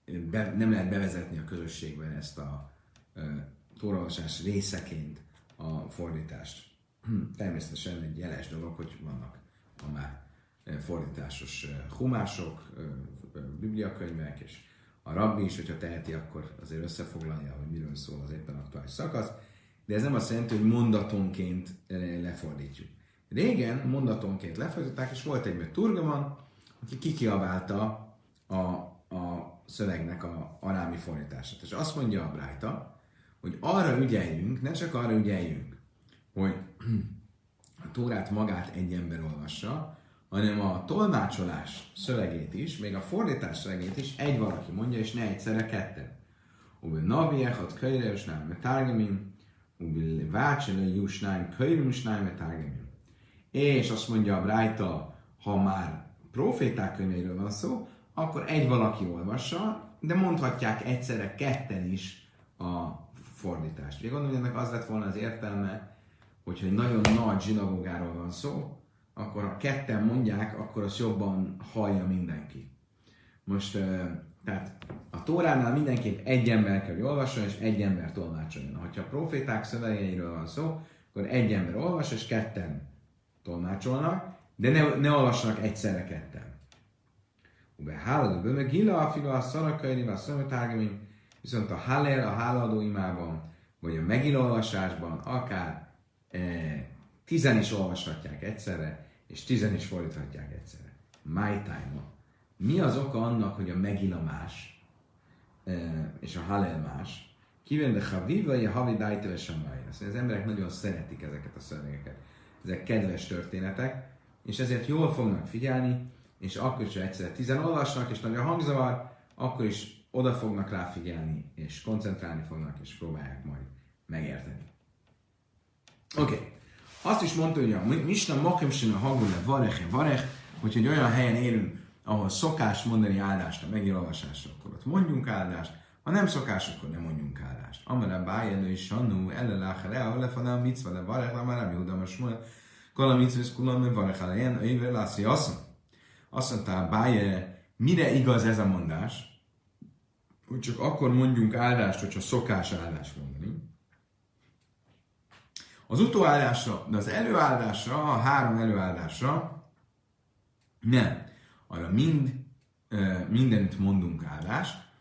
be, nem lehet bevezetni a közösségben ezt a tóraolvasás részeként a fordítást. Természetesen egy jeles dolog, hogy vannak a már fordításos humások, bibliakönyvek, és a rabbi is, hogyha teheti, akkor azért összefoglalja, hogy miről szól az éppen aktuális szakasz, de ez nem azt jelenti, hogy mondatonként lefordítjuk. Régen mondatonként lefordították, és volt egy Turgaman, aki kikiabálta a, a szövegnek a arámi fordítását. És azt mondja a Brájta, hogy arra ügyeljünk, ne csak arra ügyeljünk, hogy a Tórát magát egy ember olvassa, hanem a tolmácsolás szövegét is, még a fordítás szövegét is egy valaki mondja, és ne egyszerre ketten. Ubi nabi echad kölyre, és nem metárgemim, ubi vácsele jusnáim kölyre, és metárgemim. És azt mondja a Brájta, ha már proféták könyveiről van szó, akkor egy valaki olvassa, de mondhatják egyszerre ketten is a fordítást. Ugye gondolom, hogy ennek az lett volna az értelme, hogyha egy nagyon nagy zsinagógáról van szó, akkor ha ketten mondják, akkor az jobban hallja mindenki. Most, tehát a Tóránál mindenképp egy ember kell, hogy olvasson, és egy ember tolmácsoljon. Ha a proféták szövegeiről van szó, akkor egy ember olvas, és ketten tolmácsolnak, de ne, ne olvassanak egyszerre ketten. Ube háladó meg hila a fila a szarakai, a szömetárgamin, viszont a halel, a háladó imában, vagy a megilolvasásban, akár tizen is olvashatják egyszerre, és tizen is fordíthatják egyszerre. My time Mi az oka annak, hogy a Megila más, és a Halel más, Kiven de haviva, ja havi sem Az emberek nagyon szeretik ezeket a szövegeket. Ezek kedves történetek, és ezért jól fognak figyelni, és akkor is, egyszer tizen olvasnak, és nagy a hangzavar, akkor is oda fognak rá figyelni, és koncentrálni fognak, és próbálják majd megérteni. Oké. Okay. Azt is mondta, hogy a Misna Makim a Hagule Vareche Varech, hogy egy olyan helyen élünk, ahol szokás mondani áldást a megolvasásra, akkor ott mondjunk áldást, ha nem szokás, akkor nem mondjunk áldást. Amara bájelő is sannú, elle láchere, a lefanál micva le varech, amara nem judam a smuel, kala micva kulam, varech elejen, ővel lászi asszony. Azt mondta, báje, mire igaz ez a mondás? Hogy csak akkor mondjunk áldást, hogyha szokás áldást mondani. Az utóállásra, de az előállásra, a három előállásra nem. Arra mind, mindenütt mondunk áldást,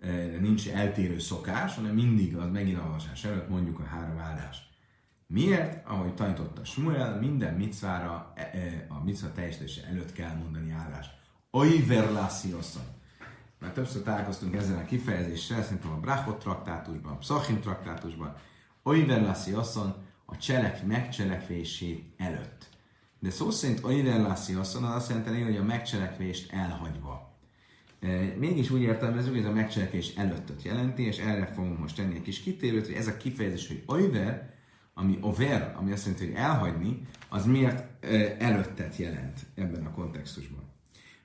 de nincs eltérő szokás, hanem mindig az meginalvasás előtt mondjuk a három áldást. Miért? Ahogy tanította Smuel, minden micvára, e, e, a micva teljesítése előtt kell mondani áldást. Oiver lasszioszon. Mert többször találkoztunk ezzel a kifejezéssel, szerintem a Brachot traktátusban, a Psachim traktátusban. Oiver lasszioszon, a cselek megcselekvését előtt. De szó szerint oidellassi asszon az azt jelenti, hogy a megcselekvést elhagyva. E, mégis úgy értelmezzük, hogy ez a megcselekvés előttet jelenti, és erre fogunk most tenni egy kis kitérőt, hogy ez a kifejezés, hogy oiver, ami over, ami azt jelenti, hogy elhagyni, az miért előttet jelent ebben a kontextusban.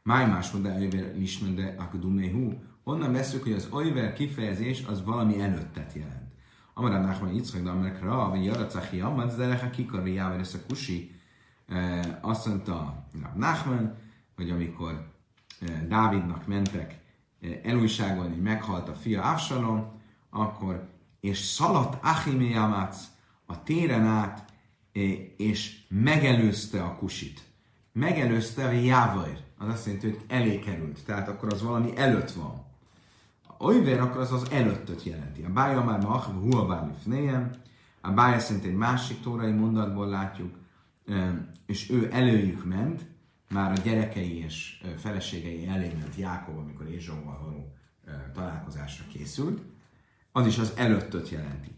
Máj máshogy, oiver lismende akadumehu. Onnan veszük, hogy az oiver kifejezés az valami előttet jelent. Amarab Nachman Yitzchak, de Amarek Ra, vagy Jaracachi Amad, de Lecha Kikar, Jáver, a Kusi, azt mondta Nachman, hogy amikor Dávidnak mentek elújságolni, meghalt a fia Avsalom, akkor és szaladt Achimé a téren át, és megelőzte a kusit. Megelőzte a Jávair. Az azt jelenti, hogy elé került. Tehát akkor az valami előtt van. Oiver, akkor az az előttöt jelenti. A bája már ma achva hua fnéjem, a bája szerint egy másik tórai mondatból látjuk, és ő előjük ment, már a gyerekei és feleségei elé ment Jákob, amikor Ézsóval való találkozásra készült, az is az előttöt jelenti.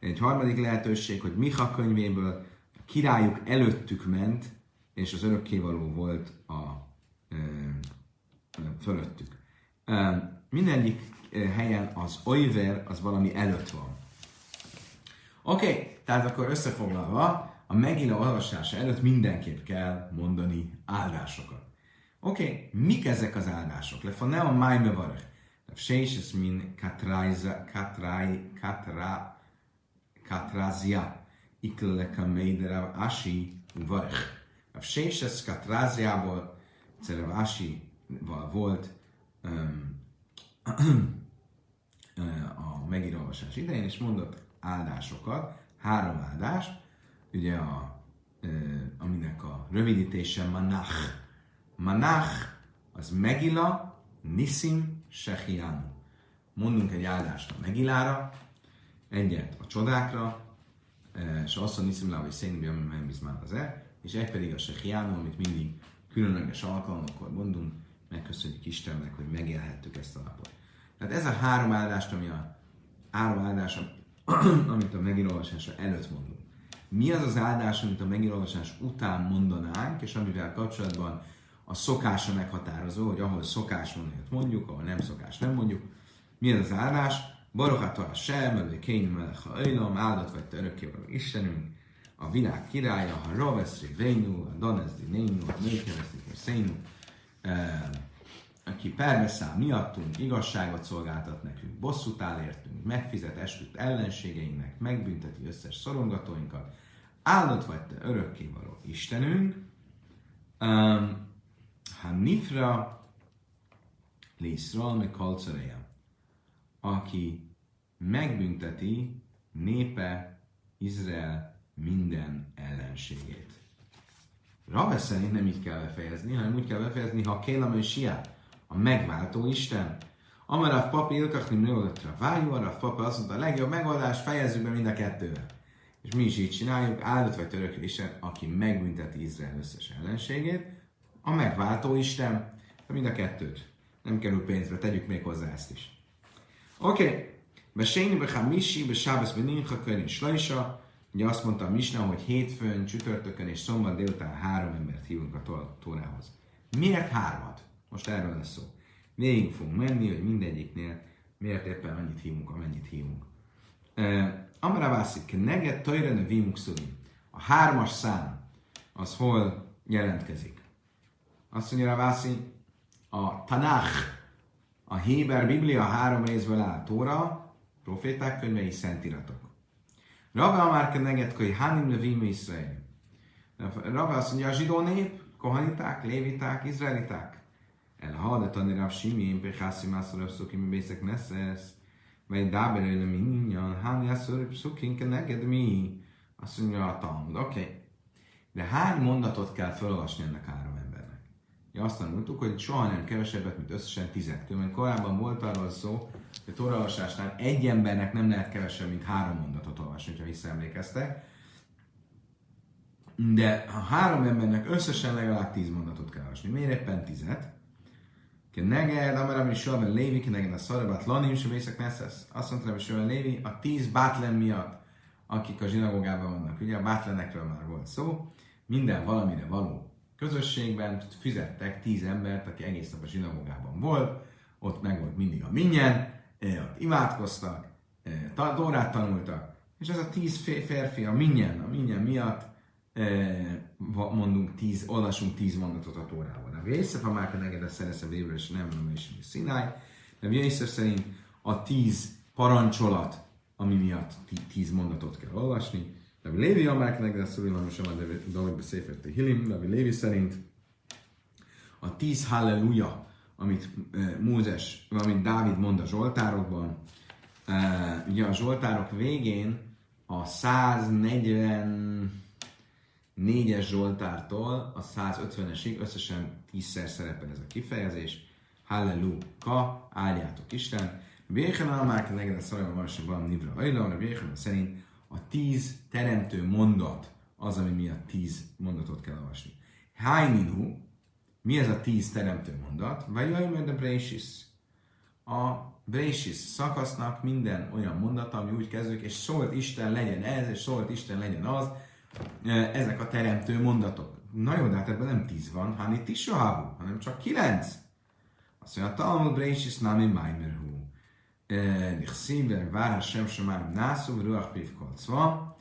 Egy harmadik lehetőség, hogy Miha könyvéből a királyuk előttük ment, és az örökkévaló volt a e, fölöttük. E, mindegyik helyen az oiver az valami előtt van. Oké, okay, tehát akkor összefoglalva, a megina olvasása előtt mindenképp kell mondani áldásokat. Oké, okay, mik ezek az áldások? Lefa ne a májme varech. Seises min katrázia, katrai, katra, katrázia. Ikleleka meiderav asi varech. A Séses Katráziából Cerevási-val volt um, a megírolvasás idején, és mondott áldásokat, három áldás, ugye a, aminek a rövidítése Manach. Manach az Megila, Nisim, Sehianu. Mondunk egy áldást a Megilára, egyet a csodákra, és azt a Nisim Láv és Szénbi, ami már az e, és egy pedig a Sehiánó, amit mindig különleges alkalmakkor mondunk, megköszönjük Istennek, hogy megélhettük ezt a napot. Tehát ez a három áldást, ami a három áldás, amit a megírolvasása előtt mondunk. Mi az az áldás, amit a megírolvasás után mondanánk, és amivel kapcsolatban a szokása meghatározó, hogy ahol szokás mondani, mondjuk, ahol nem szokás nem mondjuk. Mi az? Baruch a sem, vagy Kény Melech ha áldott vagy te örökkévaló Istenünk, a világ királya, ha Raveszri Vénu, a Danezdi Nénu, a Nőkereszti Szénu, aki perbeszáll miattunk, igazságot szolgáltat nekünk, bosszút áll értünk, megfizet esküdt ellenségeinknek, megbünteti összes szorongatóinkat, áldott vagy te örökkévaló Istenünk, um, ha nifra lészral, meg kalcareja, aki megbünteti népe Izrael minden ellenségét. Rave szerint nem így kell befejezni, hanem úgy kell befejezni, ha Kélam és Sia, a megváltó Isten. Amarav papi ilkachni nőlötre vájú, arra papi azt mondta, a legjobb megoldás, fejezzük be mind a kettővel. És mi is így csináljuk, áldott vagy török Isten, aki megbünteti Izrael összes ellenségét, a megváltó Isten, mind a kettőt. nem kerül pénzbe, tegyük még hozzá ezt is. Oké, okay. Beséni, Bechamisi, Besábasz, Benincha, Körin, Slajsa, Ugye azt mondta a Misna, hogy hétfőn, csütörtökön és szombat délután három embert hívunk a tórához. Miért hármat? Most erről lesz szó. Végig fogunk menni, hogy mindegyiknél miért éppen annyit hívunk, amennyit hívunk. Amara vászik, neget tajrene vimuk A hármas szám, az hol jelentkezik? Azt mondja a Vászi, a Tanach, a Héber Biblia három részből áll, Tóra, proféták könyvei, szentiratok. Rabbi Amárke negetkai Hanim Levim Israel. Rabbi azt mondja, a zsidó nép, kohaniták, léviták, izraeliták. El hadatani Rav Simén, Pechászi Mászor Szuki, mi bészek neszesz, vagy dáber ele minyan, Hani Asszor Szukin, neged mi? Azt mondja a Talmud, oké. Okay. De hány mondatot kell felolvasni ennek? Ja, azt tanultuk, hogy soha nem kevesebbet, mint összesen tizektől, mert korábban volt arról szó, a Tóraolvasásnál egy embernek nem lehet kevesebb, mint három mondatot olvasni, ha visszaemlékeztek. De a három embernek összesen legalább tíz mondatot kell olvasni. Miért éppen tizet? Neged, Amaram is Soben Lévi, neged a Szarabát Lanim, sem észak Neszesz. Azt mondta, hogy Soben Lévi, a tíz bátlen miatt, akik a zsinagógában vannak. Ugye a bátlenekről már volt szó. Minden valamire való közösségben fizettek tíz embert, aki egész nap a zsinagógában volt, ott meg volt mindig a minyen, ott imádkoztak, Tórát tanultak, és ez a tíz férfi a minyen, a minyen miatt mondunk tíz, olvasunk tíz mondatot a Tórában. A Vészef a Márka negede szeresze végre, és nem mondom hogy Szináj. De Vészef szerint a tíz parancsolat, ami miatt tíz mondatot kell olvasni. De Lévi a Márka negede szorulom, és a David beszéfette Hilim, de Lévi szerint a tíz halleluja, amit Mózes, amit Dávid mond a Zsoltárokban. Ugye a Zsoltárok végén a 144-es Zsoltártól a 150-esig összesen 10-szer szerepel ez a kifejezés. Halleluja, áldjátok Isten. Béhen a Márk neged a szarajban van Nivra Ajla, a Béhen szerint a tíz teremtő mondat az, ami miatt tíz mondatot kell olvasni. Hájninu, mi ez a tíz teremtő mondat? Vagy jaj, de Brésis. A Brésis szakasznak minden olyan mondata, ami úgy kezdődik, és szólt Isten legyen ez, és szólt Isten legyen az, ezek a teremtő mondatok. Na jó, de hát ebben nem tíz van, hanem is hanem csak kilenc. Azt mondja, a Talmud Brésis nami Maimerhu. Nichszíver, vár sem sem nászú, ruach pivkolcva.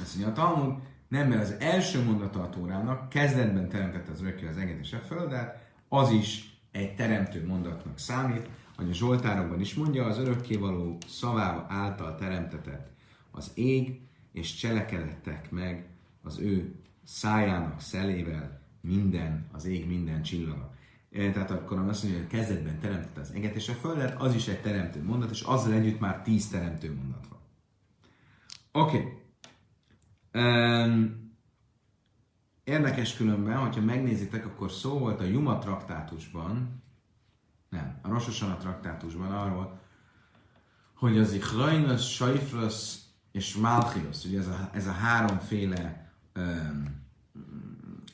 Azt mondja, a Talmud, nem, mert az első mondata a Tórának kezdetben teremtette az örökké az eget és a földet, az is egy teremtő mondatnak számít, hogy a Zsoltárokban is mondja, az örökkévaló szavával által teremtetett az ég, és cselekedettek meg az ő szájának szelével minden, az ég minden csillaga. Tehát akkor azt mondja, hogy kezdetben teremtette az eget és a földet, az is egy teremtő mondat, és azzal együtt már tíz teremtő mondat van. Oké. Okay. Um, érdekes különben, hogyha megnézitek, akkor szó volt a Juma traktátusban, nem, a Rososana traktátusban arról, hogy az Ichrainos, Saifros és Malchios, ugye ez a, ez a háromféle um,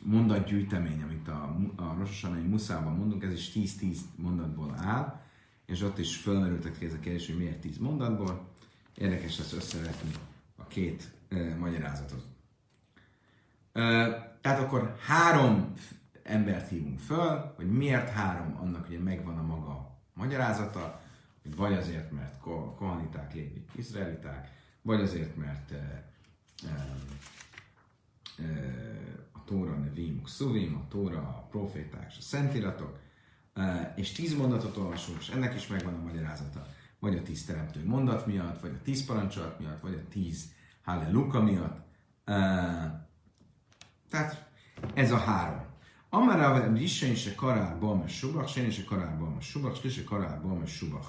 mondatgyűjtemény, amit a, a Rososanai Muszában mondunk, ez is 10-10 mondatból áll, és ott is fölmerültek ez a kérdés, hogy miért 10 mondatból. Érdekes lesz összevetni a két magyarázatot. Tehát akkor három embert hívunk föl, hogy miért három, annak ugye megvan a maga magyarázata, vagy azért, mert kohaniták, lévik, izraeliták, vagy azért, mert e, e, e, Tóra nevimuk szuvim, a Tóra a proféták és a szentiratok, és tíz mondatot olvasunk, és ennek is megvan a magyarázata. Vagy a tíz teremtő mondat miatt, vagy a tíz parancsolat miatt, vagy a tíz Halleluja miatt. Tehát ez a három. Amara Risen se karár balma subach, sen se karár balma subach, se karár balma subach.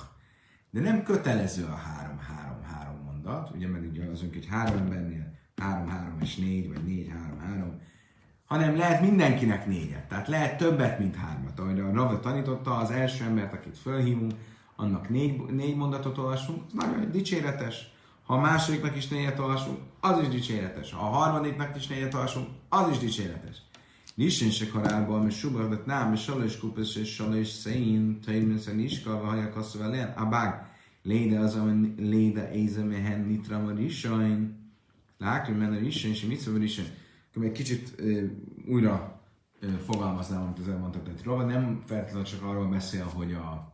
De nem kötelező a három, három, három mondat, ugye mert ugye azunk, hogy három embernél három, három és négy, vagy négy, három, három, hanem lehet mindenkinek négyet, tehát lehet többet, mint hármat. Ahogy a Rava tanította, az első embert, akit fölhívunk, annak négy, négy mondatot olvasunk, nagyon dicséretes, ha a másodiknak is négyet olvasunk, az is dicséretes. Ha a harmadiknak is négyet olvasunk, az is dicséretes. Nisén se karálban, subach, de nem, és salós kupes, és salós szén, tejmenszer niska, vagy hajak azt velen, a bág, léde az, ami léde ézemehen nitra a risain, lákri men a risain, és mit szól a risain. Egy kicsit újra fogalmaznám, amit az elmondtak, tehát Rava nem feltétlenül csak arról beszél, hogy a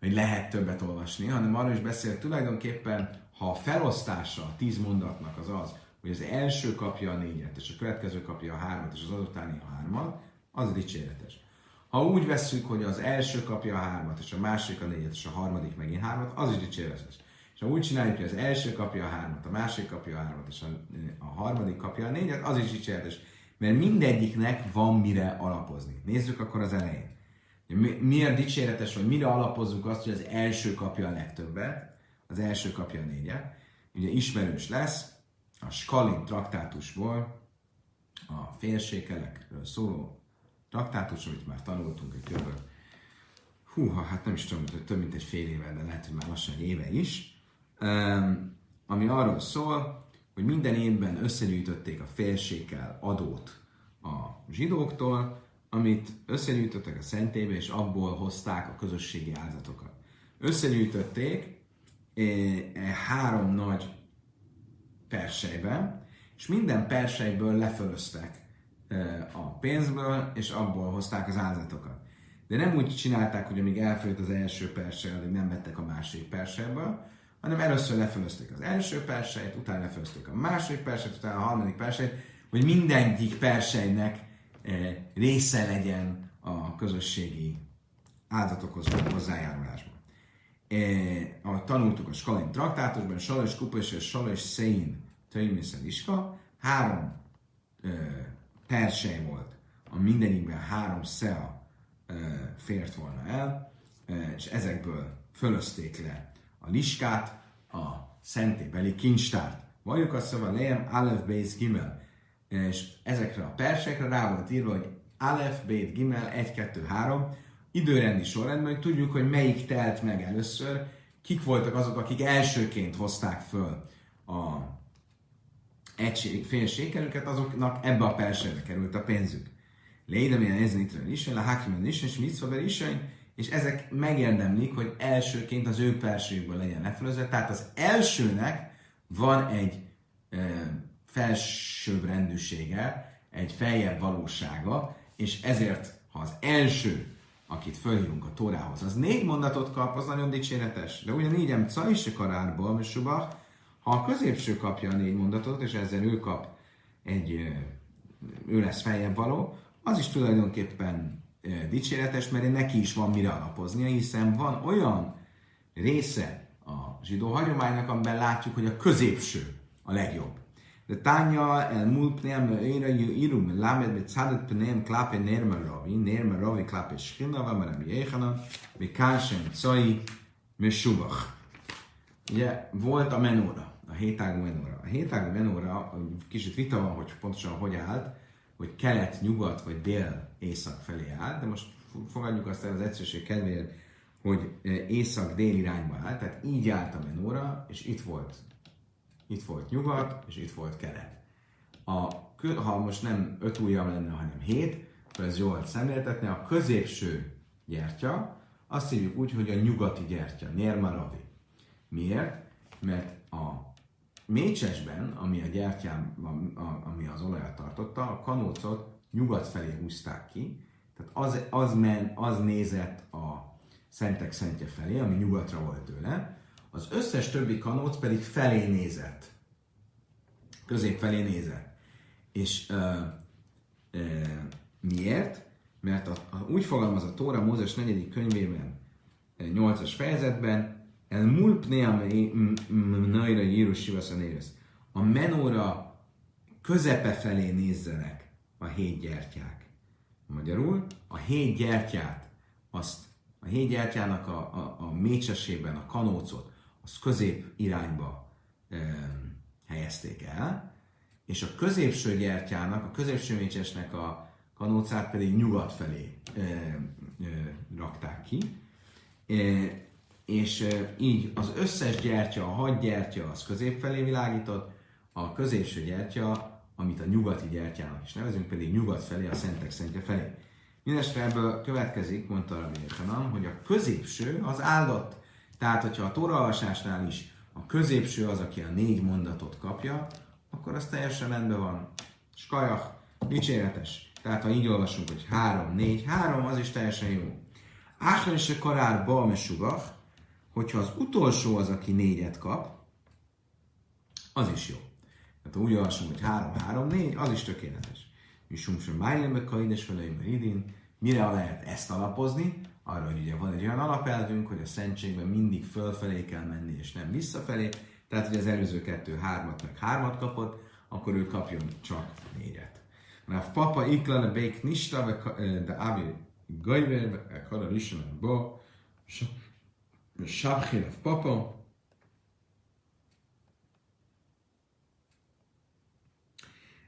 hogy lehet többet olvasni, hanem arról is beszél tulajdonképpen, ha a felosztása a tíz mondatnak az az, hogy az első kapja a négyet, és a következő kapja a hármat, és az azutáni a hármat, az dicséretes. Ha úgy vesszük, hogy az első kapja a hármat, és a másik a négyet, és a harmadik megint hármat, az is dicséretes. És ha úgy csináljuk, hogy az első kapja a hármat, a másik kapja a hármat, és a, a harmadik kapja a négyet, az is dicséretes. Mert mindegyiknek van mire alapozni. Nézzük akkor az elején. Miért dicséretes, vagy mire alapozzuk azt, hogy az első kapja a legtöbbet, az első kapja a négyet. Ugye ismerős lesz, a Skalin traktátusból, a félsékelekről szóló traktátus, amit már tanultunk egy kb. Húha, hát nem is tudom, hogy több mint egy fél éve, de lehet, hogy már lassan éve is, ami arról szól, hogy minden évben összegyűjtötték a félsékel adót a zsidóktól, amit összegyűjtöttek a szentébe, és abból hozták a közösségi áldatokat. Összegyűjtötték e, e, három nagy persejben, és minden persejből lefölöztek e, a pénzből, és abból hozták az áldatokat. De nem úgy csinálták, hogy amíg elfogyott az első persej, addig nem vettek a másik persejből, hanem először lefölözték az első persejt, utána lefölözték a második persejt, utána a harmadik persejt, hogy mindegyik persejnek Eh, része legyen a közösségi áldatokhoz hozzájárulásban. Eh, ahogy tanultuk a Skalin traktátusban, Salos Kupos és Salos Szein Töjmészen Iska, három e, persej volt, a mindenikben három szea fért volna el, és ezekből fölözték le a liskát, a szentébeli kincstárt. Vajuk a szava lejem Aleph Beis Gimel, és ezekre a persekre rá volt írva, hogy Aleph, Bét, Gimel, 1, 2, 3, időrendi sorrendben, hogy tudjuk, hogy melyik telt meg először, kik voltak azok, akik elsőként hozták föl a egység, félsékelőket, azoknak ebbe a persekbe került a pénzük. Lédemien ez nitről is, a hakimen is, és mitzvaber is, és ezek megérdemlik, hogy elsőként az ő persékből legyen lefölözve. Tehát az elsőnek van egy felsőbb rendűsége, egy feljebb valósága, és ezért, ha az első, akit fölhívunk a Tórához, az négy mondatot kap, az nagyon dicséretes. De ugyanígy emca is a karárból, ha a középső kapja a négy mondatot, és ezzel ő kap egy, ő lesz feljebb való, az is tulajdonképpen dicséretes, mert neki is van mire alapoznia, hiszen van olyan része a zsidó hagyománynak, amiben látjuk, hogy a középső a legjobb. De tánya el mul pneam éra irum lamed mit szadet pneam klape nerma ravi, nerma ravi klape schina, va merem jéhana, mi kásem cai, mi subach. Ugye volt a menóra, a hétágú menóra. A hétágú menóra, kicsit vita van, hogy pontosan hogy állt, hogy kelet, nyugat vagy dél, észak felé állt, de most fogadjuk azt el az egyszerűség kedvéért, hogy észak-dél irányba állt, tehát így állt a menóra, és itt volt itt volt nyugat, és itt volt kelet. A, ha most nem öt ujjam lenne, hanem hét, akkor ez jól szemléltetni, a középső gyertya, azt hívjuk úgy, hogy a nyugati gyertya, Nérmaravi. Miért? Mert a mécsesben, ami a gyertyám, ami az olajat tartotta, a kanócot nyugat felé húzták ki, tehát az, az, men, az nézett a szentek szentje felé, ami nyugatra volt tőle, az összes többi kanóc pedig felé nézett. Közép felé nézett. És uh, uh, miért? Mert a, a, úgy fogalmaz a Tóra Mózes 4. könyvében, 8-as fejezetben, el mulpnea naira Jérusiva A menóra közepe felé nézzenek a hét gyertyák. Magyarul a hét gyertyát, azt a hét gyertyának a, a, a mécsesében a kanócot, az közép irányba e, helyezték el, és a középső gyertyának, a középső mécsesnek a kanócát pedig nyugat felé e, e, rakták ki, e, és így az összes gyertya, a gyertya az közép felé világított, a középső gyertya amit a nyugati gyertyának is nevezünk, pedig nyugat felé, a szentek szentje felé. Mindenesetre ebből következik, mondta a Hanan, hogy a középső az áldott. Tehát, hogyha a tóraolvasásnál is a középső az, aki a négy mondatot kapja, akkor az teljesen rendben van. Skajach, dicséretes. Tehát, ha így olvasunk, hogy három, négy, három, az is teljesen jó. Áhlen se karár ba mesugach, hogyha az utolsó az, aki négyet kap, az is jó. Tehát úgy olvasunk, hogy három, három, négy, az is tökéletes. Misum sem májlembe kaides veleim idén, mire lehet ezt alapozni? Arra, hogy ugye van egy olyan alapelvünk, hogy a szentségben mindig fölfelé kell menni, és nem visszafelé. Tehát, hogy az előző kettő hármat meg hármat kapott, akkor ő kapjon csak négyet. Rav Papa iklane bék nista, de Avi Gajver, Kala Rishon, Bo, Sabchi Rav Papa,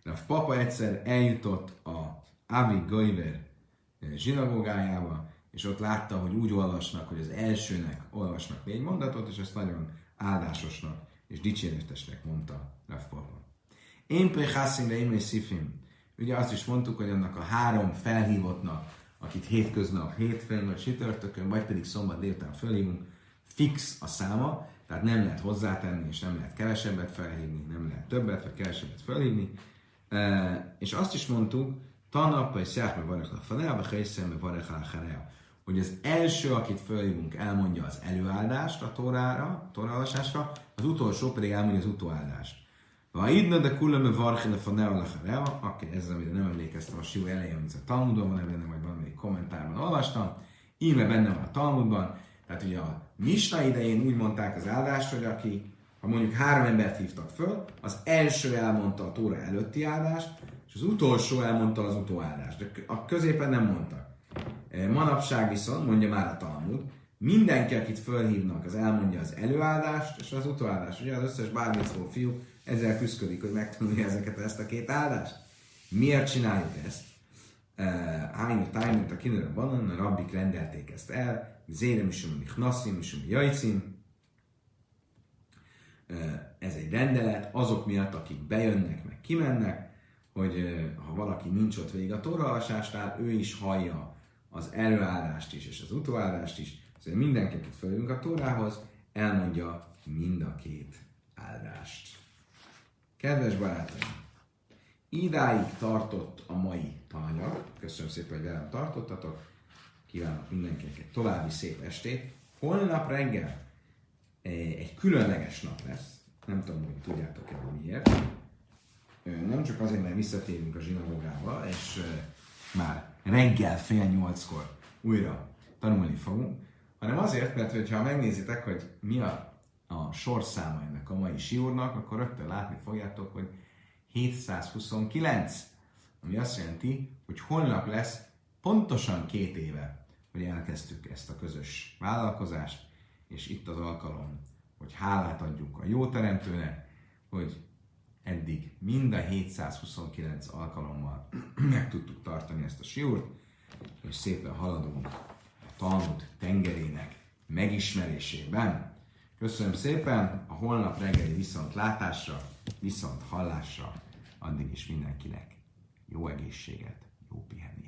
Rav Papa egyszer eljutott a Avi Gajver zsinagógájába, és ott látta, hogy úgy olvasnak, hogy az elsőnek olvasnak négy mondatot, és ezt nagyon áldásosnak és dicséretesnek mondta Rav Papa. Én pechassim de én szifim. Ugye azt is mondtuk, hogy annak a három felhívottnak, akit hétköznap, hétfőn vagy csütörtökön, vagy pedig szombat délután felhívunk, fix a száma, tehát nem lehet hozzátenni, és nem lehet kevesebbet felhívni, nem lehet többet vagy kevesebbet felhívni. E, és azt is mondtuk, tanap, vagy szárme varek a fanea, vagy helyszem, varek a hogy az első, akit fölhívunk, elmondja az előáldást a Tórára, a Tóraolvasásra, az utolsó pedig elmondja az utóáldást. Ha idna de kullame varchile a neo lachareo, akkor ez, amire nem emlékeztem a sió elején, amit a Talmudban van, benne, vagy valamelyik kommentárban olvastam, íme benne van a Talmudban, tehát ugye a Misna idején úgy mondták az áldást, hogy aki, ha mondjuk három embert hívtak föl, az első elmondta a Tóra előtti áldást, és az utolsó elmondta az utóáldást. De a középen nem mondtak. E, manapság viszont, mondja már a Talmud, mindenki, akit fölhívnak, az elmondja az előáldást és az utóáldást. Ugye az összes bármicó fiú ezzel küzdik, hogy megtanulja ezeket ezt a két áldást. Miért csináljuk ezt? Hányú tájmint a kinőre banon, a rabbik rendelték ezt el, ami hnaszim, is, ami jajcim. Ez egy rendelet azok miatt, akik bejönnek, meg kimennek, hogy ha valaki nincs ott végig a toralvasásnál, ő is hallja az előállást is, és az utóállást is. Szóval mindenki, akit följünk a tórához, elmondja mind a két áldást. Kedves barátaim, idáig tartott a mai tananyag. Köszönöm szépen, hogy velem tartottatok. Kívánok mindenkinek egy további szép estét. Holnap reggel eh, egy különleges nap lesz. Nem tudom, hogy tudjátok-e, miért. Nem csak azért, mert visszatérünk a zsinagógába, és eh, már reggel fél nyolckor újra tanulni fogunk, hanem azért, mert ha megnézitek, hogy mi a a sorszáma ennek a mai siúrnak, akkor rögtön látni fogjátok, hogy 729, ami azt jelenti, hogy holnap lesz pontosan két éve, hogy elkezdtük ezt a közös vállalkozást, és itt az alkalom, hogy hálát adjuk a jó teremtőnek, hogy eddig mind a 729 alkalommal meg tudtuk tartani ezt a siúrt, és szépen haladunk a Talmud tengerének megismerésében. Köszönöm szépen, a holnap reggeli viszont látásra, viszont hallásra, addig is mindenkinek jó egészséget, jó pihenést.